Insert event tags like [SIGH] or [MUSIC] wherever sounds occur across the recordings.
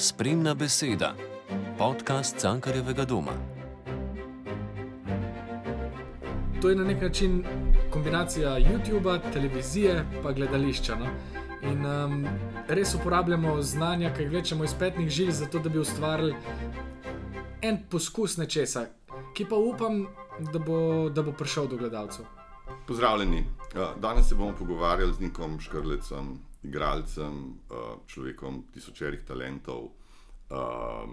Spremna beseda, podcast Cankarjevega doma. To je na nek način kombinacija YouTube, televizije in gledališča. No? In um, res uporabljamo znanja, ki jih vlečemo iz petnih žil, zato da bi ustvarili en poskus nečesa, ki pa upam, da bo, da bo prišel do gledalcev. Pozdravljeni. Ja, danes se bomo pogovarjali z Nikom Škrlecem, igralcem, uh, človekom tisočerih talentov, uh,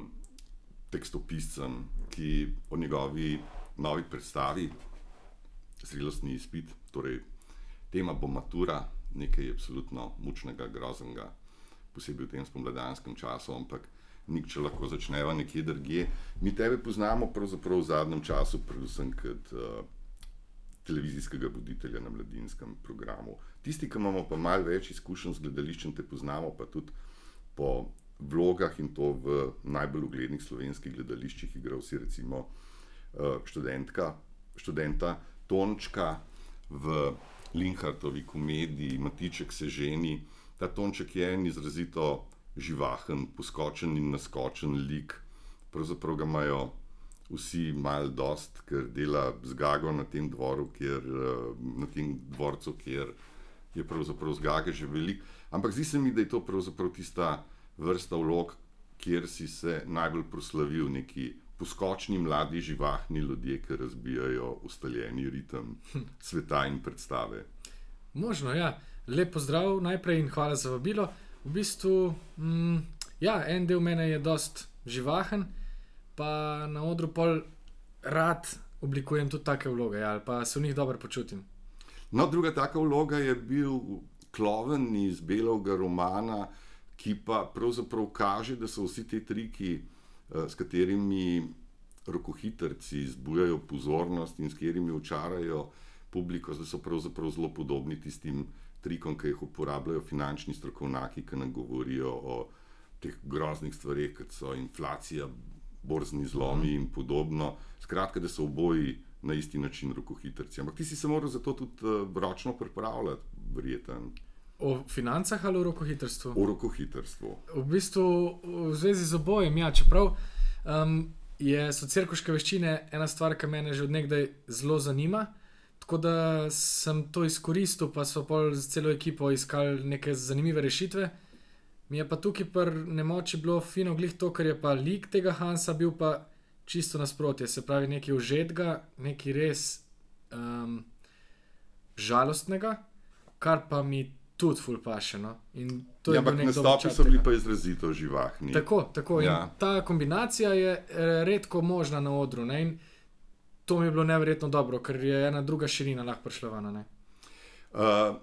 tekstopiscem, ki o njegovi novi predstavi, zrelostni izpit, torej tema bo matura, nekaj absolutno mučnega, groznega, posebej v tem spomladanskem času, ampak nik, če lahko začneva nekje drugje. Mi tebe poznamo pravzaprav v zadnjem času, predvsem kot uh, televizijskega voditelja na mladinskem programu. Tisti, ki imamo pa malo več izkušenj z gledališčem, te poznamo pa tudi po vlogah in to v najbolj uglednih slovenskih gledališčih, igral si recimo uh, študentka, študenta Tončka v Linhartovi komediji Matiček se ženi. Ta Tonček je en izrazito živahen, poskočen in naskočen lik, pravzaprav ga imajo vsi malo dost, ker dela zgago na tem dvoru, kjer, eh, na tem dvorcu, kjer je pravzaprav zgage že velik. Ampak zdi se mi, da je to pravzaprav tista vrsta vlog, kjer si se najbolj proslavil neki poskočni, mladi, živahni ljudje, ki razbijajo ustaljeni ritem sveta in predstave. Možno, ja. Lepo zdrav najprej in hvala za vabilo. V bistvu, mm, ja, en del mene je dost živahen, pa na odru pol rad oblikujem tudi take vloge, ja, ali pa se v njih dobro počutim. No, druga taka vloga je bil kloven iz belovega romana, ki pa pravzaprav kaže, da so vsi ti triki, eh, s katerimi rokohitrci zbujajo pozornost in s katerimi očarajo publiko, da so pravzaprav zelo podobni tistim trikom, ki jih uporabljajo finančni strokovnjaki, ki nam govorijo o teh groznih stvareh, kot so inflacija, borzni zlomi in podobno. Skratka, da so oboji na isti način rokohitrci. Ampak ti si se moral za to tudi uh, ročno pripravljati, verjeten. O financah ali o rokohitrstvu? O rokohitrstvu. V bistvu v zvezi z obojem, ja, čeprav um, je socialkoške veščine ena stvar, ki me že odnegdaj zelo zanima. Tako da sem to izkoristil, pa so pol z celo ekipo iskali neke zanimive rešitve. Mi je pa tukaj pri nemoči bilo fino glih to, ker je pa lik tega Hansa bil pa čisto nasprotje, se pravi nekaj užetega, nekaj res um, žalostnega, kar pa mi tudi ful pašeno. Ja, ampak nastopi so bili pa izrazito živahni. Tako, tako. Ja. Ta kombinacija je eh, redko možna na odru. Ne? In to mi je bilo nevrjetno dobro, ker je ena druga širina lahko prišla ven. Uh,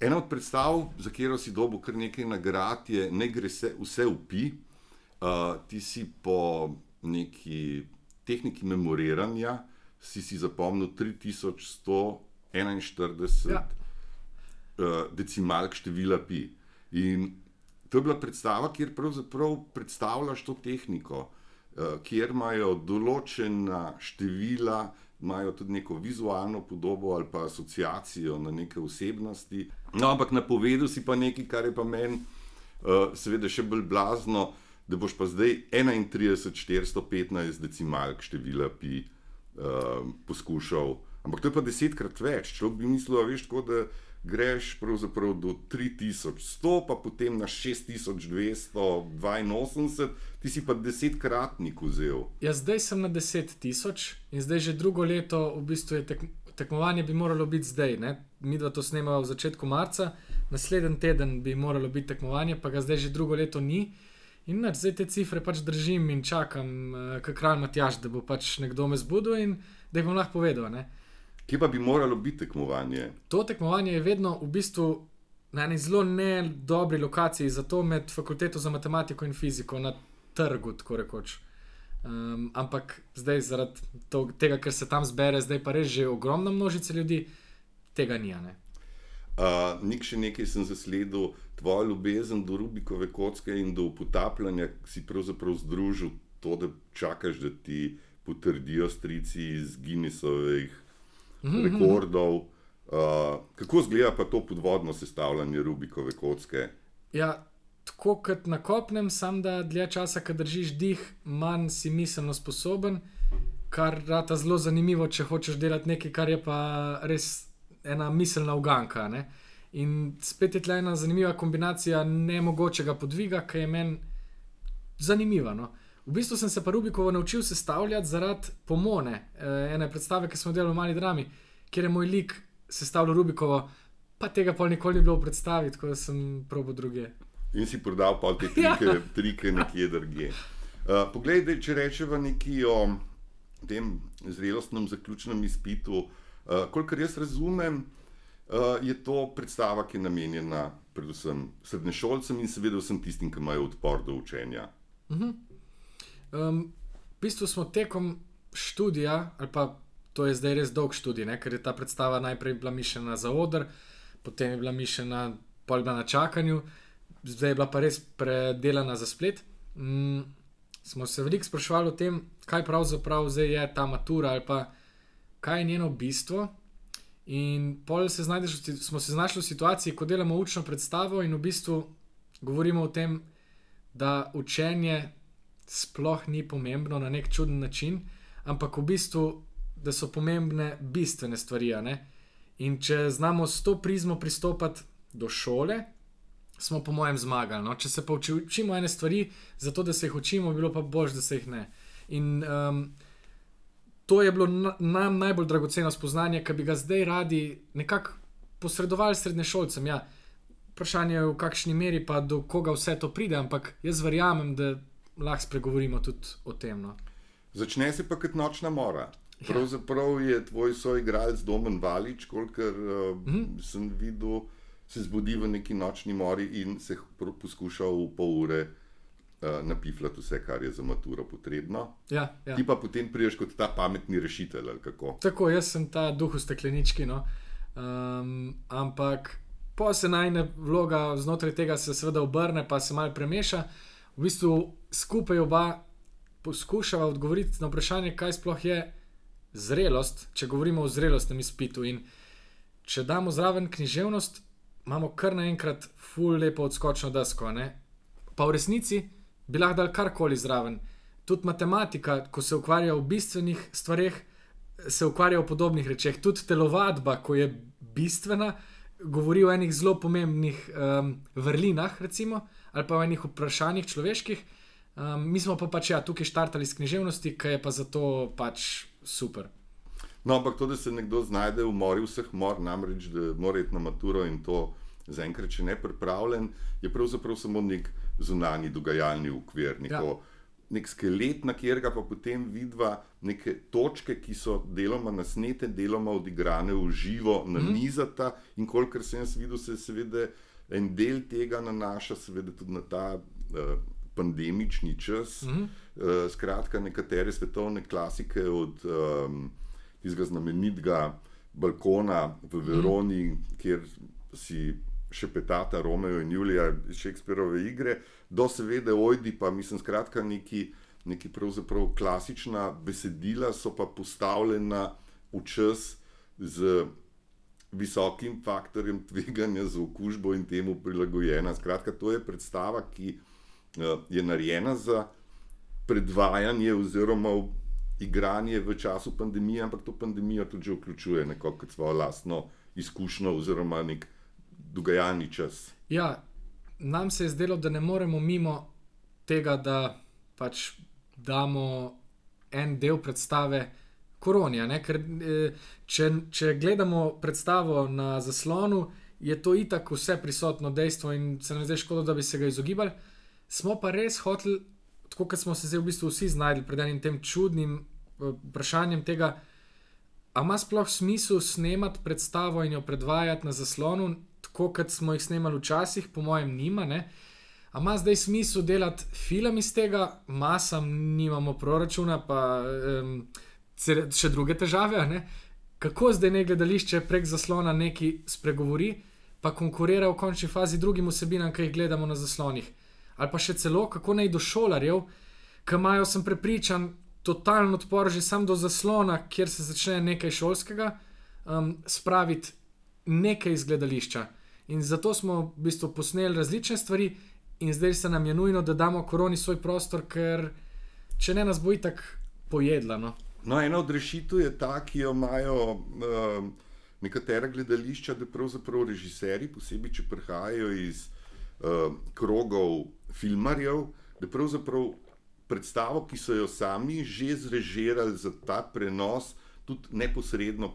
ena od predstav, za katero si dobil kar nekaj nagrad, je Ne gre se vse upi. Uh, ti si po neki tehniki memoriranja si, si zapomnil 3141 ja. uh, decimalk števila pi. In to je bila predstava, kjer pravzaprav predstavljaš to tehniko. Eh, kjer imajo določena števila, imajo tudi neko vizualno podobo ali pa asociacijo na neke osebnosti. No, ampak napovedal si pa nekaj, kar je pa meni, uh, seveda, še bolj blazno, da boš pa zdaj 31,415 decimalk števila pi uh, poskušal. Ampak to je pa desetkrat več. Človek bi mislil, veš, tako, da greš pravzaprav do 3100, pa potem na 6282, ti si pa desetkratnik vzel. Ja, zdaj sem na 10.000 in zdaj že drugo leto, v bistvu je tek, tekmovanje bi moralo biti zdaj. Ne? Mi dva to snemamo v začetku marca, naslednji teden bi moralo biti tekmovanje, pa ga zdaj že drugo leto ni. In nač, zdaj te cifre pač držim in čakam, uh, kaj kralj Matjaš, da bo pač nekdo me zbudil in da jih bom lahko povedal. Ne? Kje pa bi moralo biti tekmovanje? To tekmovanje je vedno v bistvu na eni zelo ne dobri lokaciji, zato med fakulteto za matematiko in fiziko na trgu, tako rekoč. Um, ampak zdaj, zaradi to, tega, ker se tam zbere, zdaj pa res že ogromna množica ljudi, tega ni. Uh, nik še nekaj sem zasledil, tvoja ljubezen do Rubikove kocke in do potapljanja si pravzaprav združil to, da čakaš, da ti potrdijo strici iz Guinnessovih Mhm. rekordov. Uh, kako izgleda pa to podvodno sestavljanje Rubikove kocke? Ja, tako kot na kopnem, sam da dlje časa, ko držiš dih, manj si miselno sposoben, kar rata zelo zanimivo, če hočeš delati nekaj, kar je pa res ena miselna uganka. Ne? In spet je tle ena zanimiva kombinacija nemogočega podviga, ki je meni zanimiva. No? V bistvu sem se pa Rubikovo naučil sestavljati zaradi pomone, eh, ene predstave, ki smo delali v mali drami, kjer je moj lik sestavljal Rubikovo, pa tega pa nikoli ni bilo v predstavi, tako da sem probo druge. In si prodal pa te [LAUGHS] trike, ja. trike nekje drugje. Uh, poglej, dej, če rečemo nekaj o tem zrelostnem zaključnem izpitu, uh, kolikor jaz razumem, uh, je to predstava, ki je namenjena predvsem srednješolcem in seveda vsem tistim, ki imajo odpor do učenja. Uh -huh. Um, v bistvu smo tekom študija, ali pa to je zdaj res dolg študij, ne? ker je ta predstava najprej bila mišljena za oder, potem je bila mišljena pol na čakanju, zdaj je bila pa res predelana za splet. Um, smo se veliko sprašvali o tem, kaj pravzaprav zdaj je ta matura ali pa kaj je njeno bistvo. In pol se znajdeš, smo se znašli v situaciji, ko delamo učno predstavo in v bistvu govorimo o tem, da učenje sploh ni pomembno na nek čuden način, ampak v bistvu, da so pomembne bistvene stvari. In če znamo s to prizmo pristopati do šole, smo po mojem zmagali. No? Če se pa učimo ene stvari, zato da se jih učimo, bilo pa bož, da se jih ne. In um, to je bilo nam najbolj dragoceno spoznanje, ki bi ga zdaj radi nekako posredovali srednješolcem. Ja, vprašanje je, v kakšni meri pa do koga vse to pride, ampak jaz verjamem, da lahko spregovorimo tudi o tem. No. Začne se pa kot nočna mora. Ja. Pravzaprav je tvoj soigralec Domen Valič, kolikor uh, mm -hmm. sem videl, se zbudi v neki nočni mori in se poskuša v pol ure uh, napifljati vse, kar je za maturo potrebno. Ja, ja. Ti pa potem priješ kot ta pametni rešitelj. Tako, jaz sem ta duh v steklenički. No. Um, ampak pa se najne vloga znotraj tega se seveda obrne, pa se malo premeša. V bistvu skupaj oba poskušava odgovoriti na vprašanje, kaj sploh je zrelost, če govorimo o zrelostnem izpitu. In če damo zraven književnost, imamo kar naenkrat ful lepo odskočno desko. Ne? Pa v resnici bi lahko dal karkoli zraven. Tudi matematika, ko se ukvarja v bistvenih stvareh, se ukvarja v podobnih rečeh. Tudi telovadba, ko je bistvena, govori o enih zelo pomembnih um, vrlinah, recimo, ali pa o enih vprašanjih človeških. Um, mi smo pa pač ja, tukaj štartali s književnosti, ki je pa zato pač super. No, ampak to, da se nekdo znajde v morju vseh mor, namreč da mora iti na maturo in to zaenkrat še ne pripravljen, je pravzaprav samo nek zunani dogajalni ukvir. Neko, ja nek skelet, na katerega pa potem vidva neke točke, ki so deloma nasnete, deloma odigrane v živo, na nizata. Mm. In kolikor sem jaz videl, se seveda en del tega nanaša tudi na ta uh, pandemični čas. Mm. Uh, skratka, nekatere svetovne klasike od um, tistega znamenitega balkona v Veroni, mm. kjer si še petata Romeo in Julija, Shakespeareove igre, do seveda Ojdi, pa mislim, skratka, neki, neki pravzaprav klasična besedila so pa postavljena v čas z visokim faktorjem tveganja za okužbo in temu prilagojena. Skratka, to je predstava, ki uh, je narejena za predvajanje oziroma igranje v času pandemije, ampak to pandemijo tudi vključuje neko kot svojo lastno izkušnjo oziroma nek dogajalni čas. Ja, nam se je zdelo, da ne moremo mimo tega, da pač damo en del predstave koronija. Ker e, če, če gledamo predstavo na zaslonu, je to itak vse prisotno dejstvo in se nam zdi škoda, da bi se ga izogibali. Smo pa res hoteli, tako kot smo se zdaj v bistvu vsi znašli pred enim tem čudnim e, vprašanjem tega. A ima sploh smisel snemati predstavo in jo predvajati na zaslonu, tako kot smo jih snemali včasih, po mojem, nima. Ne? A ima zdaj smisel delati film iz tega, masam, nimamo proračuna, pa um, še druge težave. Ne? Kako zdaj ne gledališče prek zaslona nekaj spregovori, pa konkurira v končni fazi drugim vsebinam, ki jih gledamo na zaslonih. Ali pa še celo, kako naj do šolarjev, ki imajo, sem prepričan, totalen odpor že sam do zaslona, kjer se začne nekaj šolskega, um, spraviti nekaj iz gledališča. In zato smo v bistvu posneli različne stvari in zdaj se nam je nujno, da damo koroni svoj prostor, ker če ne nas bo itak pojedla. No. No, ena od rešitev je ta, ki jo imajo uh, nekatera gledališča, da pravzaprav režiserji, posebej če prihajajo iz uh, krogov filmarjev, da pravzaprav predstavo, ki so jo sami že zrežirali za ta prenos, tudi neposredno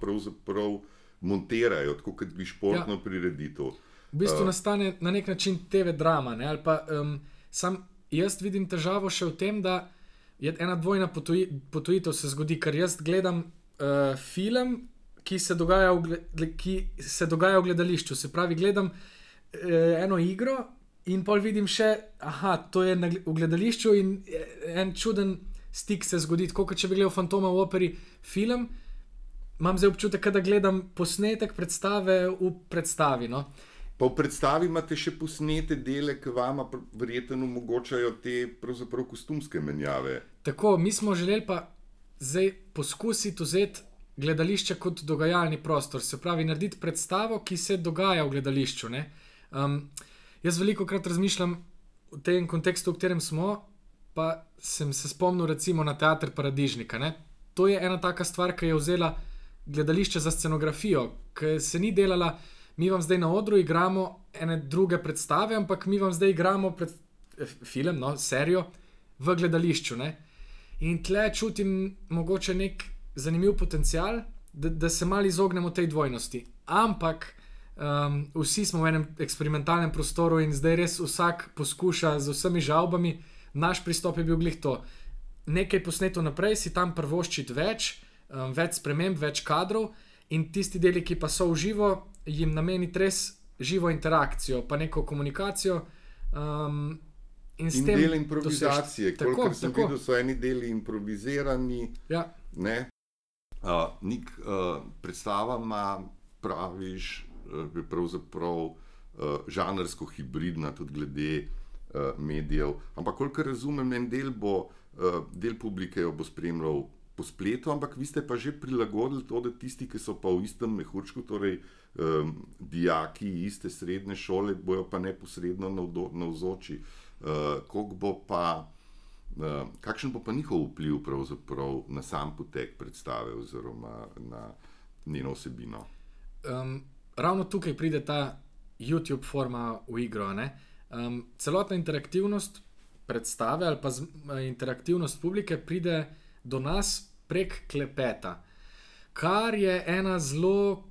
montirajo, tako kot bi športno ja. prireditev. V bistvu uh, nastane na nek način TV drama. Ne? Pa, um, sam jaz vidim težavo še v tem, da je ena dvojna potuji, potujitev se zgodi, ker jaz gledam uh, film, ki se, v, ki se dogaja v gledališču. Se pravi, gledam uh, eno igro in pol vidim še, da je to v gledališču in en čuden stik se zgodi, kot če bi gledal Fantoma v operi film. Imam zdaj občutek, da gledam posnetek predstave v predstavi. No? Pa v predstavi imate še posnete dele, ki vam verjetno omogočajo te kostumske menjave. Tako, mi smo želeli pa zdaj poskusiti vzeti gledališče kot dogajalni prostor, se pravi, narediti predstavo, ki se dogaja v gledališču. Um, jaz veliko krat razmišljam v tem kontekstu, v katerem smo, pa sem se spomnil recimo na teater Paradižnika. Ne? To je ena taka stvar, ki je vzela gledališče za scenografijo, ki se ni delala, mi vam zdaj na odru igramo ene druge predstave, ampak mi vam zdaj igramo pred, eh, film, no, serijo v gledališču. Ne? In tle čutim mogoče nek zanimiv potencial, da, da se malo izognemo tej dvojnosti. Ampak um, vsi smo v enem eksperimentalnem prostoru in zdaj res vsak poskuša z vsemi žalbami. Naš pristop je bil glih to. Nekaj posneto naprej, si tam prvoščiti več, um, več sprememb, več kadrov, in tisti deli, ki pa so v živo, jim nameniti res živo interakcijo, pa neko komunikacijo. Um, in in tem, del improvizacije, kot sem tako. videl, so eni deli improvizirani. Ja. Uh, nek uh, predstava ima, praviš, uh, je pravzaprav uh, žanrsko hibridna, tudi glede uh, medijev. Ampak, kolikor razumem, en del, bo, uh, del publike jo bo spremljal po spletu, ampak vi ste pa že prilagodili to, da tisti, ki so pa v istem mehurčku, torej um, dijaki iste srednje šole, bojo pa neposredno navzoči. Uh, Kako bo pa. Uh, kakšen bo pa njihov vpliv na sam potek predstave oziroma na njeno osebino? Um, ravno tukaj pride ta YouTube forma v igro. Um, celotna interaktivnost predstave ali pa z, interaktivnost publike pride do nas prek klepeta, kar je ena zelo uh,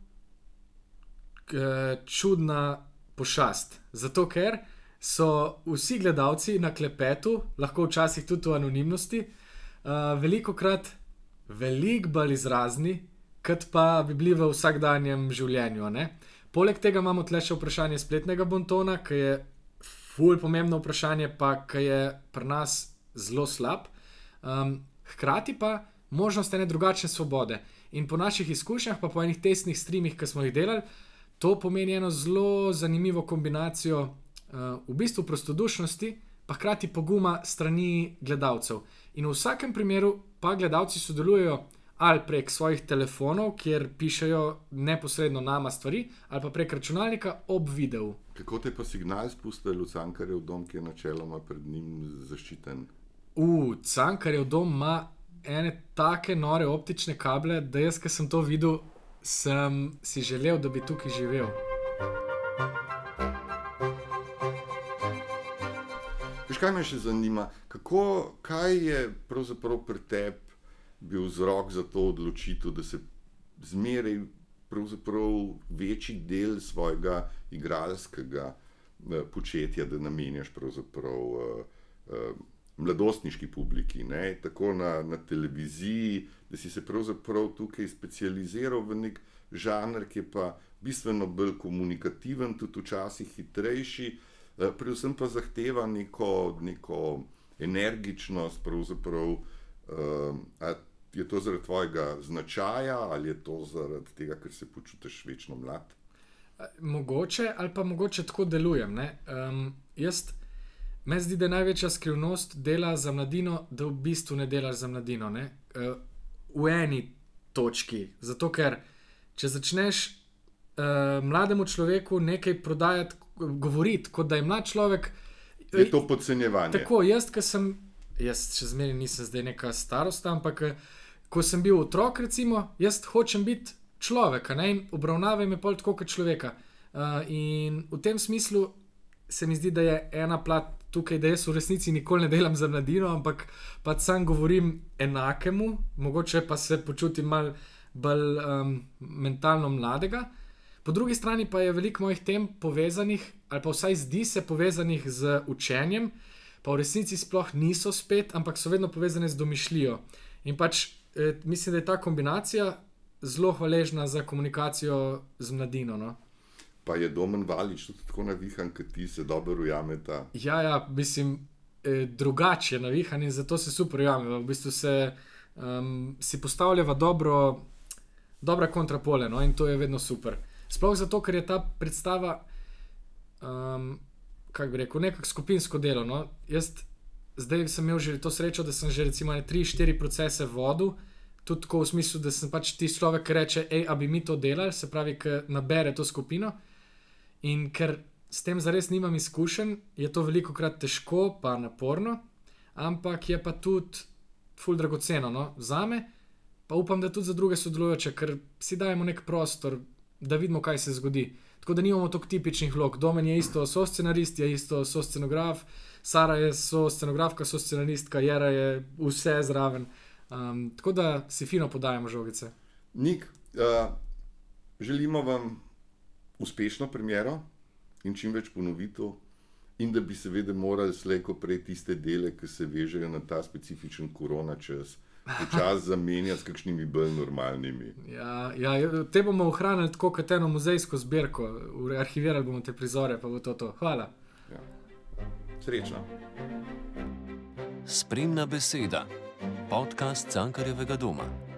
čudna pošast. Zato ker so vsi gledalci na klepetu, lahko včasih tudi v anonimnosti, uh, veliko krat veliko bolj izrazni, kot pa bi bili v vsakdanjem življenju. Ne? Poleg tega imamo tle še vprašanje spletnega bontona, ki je fulj pomembno vprašanje, pa ki je pri nas zelo slab. Um, hkrati pa možnost ene drugačne svobode. In po naših izkušnjah, pa po enih testnih streamih, ki smo jih delali, to pomeni eno zelo zanimivo kombinacijo v bistvu prostodušnosti, pa hkrati poguma strani gledalcev. In v vsakem primeru pa gledalci sodelujejo ali prek svojih telefonov, kjer pišejo neposredno nama stvari, ali pa prek računalnika ob videu. Kako te pa signal spustijo v Cankarjev dom, ki je načeloma pred njim zaščiten? V Cankarjev dom ima ene take nore optične kable, da jaz, ki sem to videl, sem si želel, da bi tukaj živel. Kaj me še zanima, kako, kaj je pravzaprav pri tebi bil vzrok za to odločitev, da se zmeraj večji del svojega igralskega eh, početja, da namenjaš pravzaprav eh, eh, mladostniški publiki, ne? tako na, na televiziji, da si se pravzaprav tukaj specializiral v nek žanr, ki je pa bistveno bolj komunikativen, tudi včasih hitrejši. Eh, predvsem pa zahteva neko, neko energičnost. Uh, je to zaradi tvojega značaja ali je to zaradi tega, ker se počutiš večno mlad? Eh, mogoče ali pa mogoče tako delujem. Um, jaz, meni zdi, da je največja skrivnost dela za mladino, da v bistvu ne delaš za mladino. Uh, v eni točki. Zato, ker če začneš uh, mlademu človeku nekaj prodajati, govoriti, kot da je mlad človek, Je to podcenjevanje? Tako, jaz, ki sem, jaz še zmeraj nisem zdaj neka starost, ampak eh, ko sem bil otrok, recimo, jaz hočem biti človek, ne in obravnavaj me pol tako kot človeka. Uh, in v tem smislu se mi zdi, da je ena plat tukaj, da jaz v resnici nikoli ne delam za mladino, ampak pa sam govorim enakemu, mogoče pa se počutim mal bolj um, mentalno mladega. Po drugi strani pa je veliko mojih tem povezanih, ali pa vsaj zdi se povezanih z učenjem, pa v resnici sploh niso spet, ampak so vedno povezane z domišljijo. In pač eh, mislim, da je ta kombinacija zelo hvaležna za komunikacijo z mladino. No? Pa je domen valič tudi tako navihan, kot ti se dobro ujameta. Ja, ja, mislim, eh, drugače je navihan in zato se super ujameva. V bistvu se um, si postavljava dobro, dobra kontrapole no? in to je vedno super. Sploh zato, ker je ta predstava, um, kako bi rekel, nekako skupinsko delo. No? Jaz zdaj sem imel že to srečo, da sem že recimo 3-4 procese vodil. Tudi tako v smislu, da sem pač ti človek, ki reče, hej, a bi mi to delali, se pravi, ki nabere to skupino. In ker s tem zares nimam izkušenj, je to veliko krat težko, pa naporno, ampak je pa tudi ful dragoceno no? za me, pa upam, da tudi za druge sodelujoče, ker si dajemo nek prostor, da vidimo, kaj se zgodi. Tako da nimamo tako tipičnih vlog. Domen je isto, so scenarist, je isto, so scenograf, Sara je so scenografka, so scenaristka, Jera je vse zraven. Um, tako da si fino podajamo žogice. Nik, uh, želimo vam uspešno premiero in čim več ponovitev, in da bi seveda morali slejko prej tiste dele, ki se vežejo na ta specifičen korona čas. Čas zamenjati s kakšnimi bolj normalnimi. Ja, ja, te bomo ohranili tako kot eno muzejsko zbirko, arhivirali bomo te prizore, pa bo to to. Hvala. Ja. Srečno. Spremna beseda, podcast Cankarjevega doma.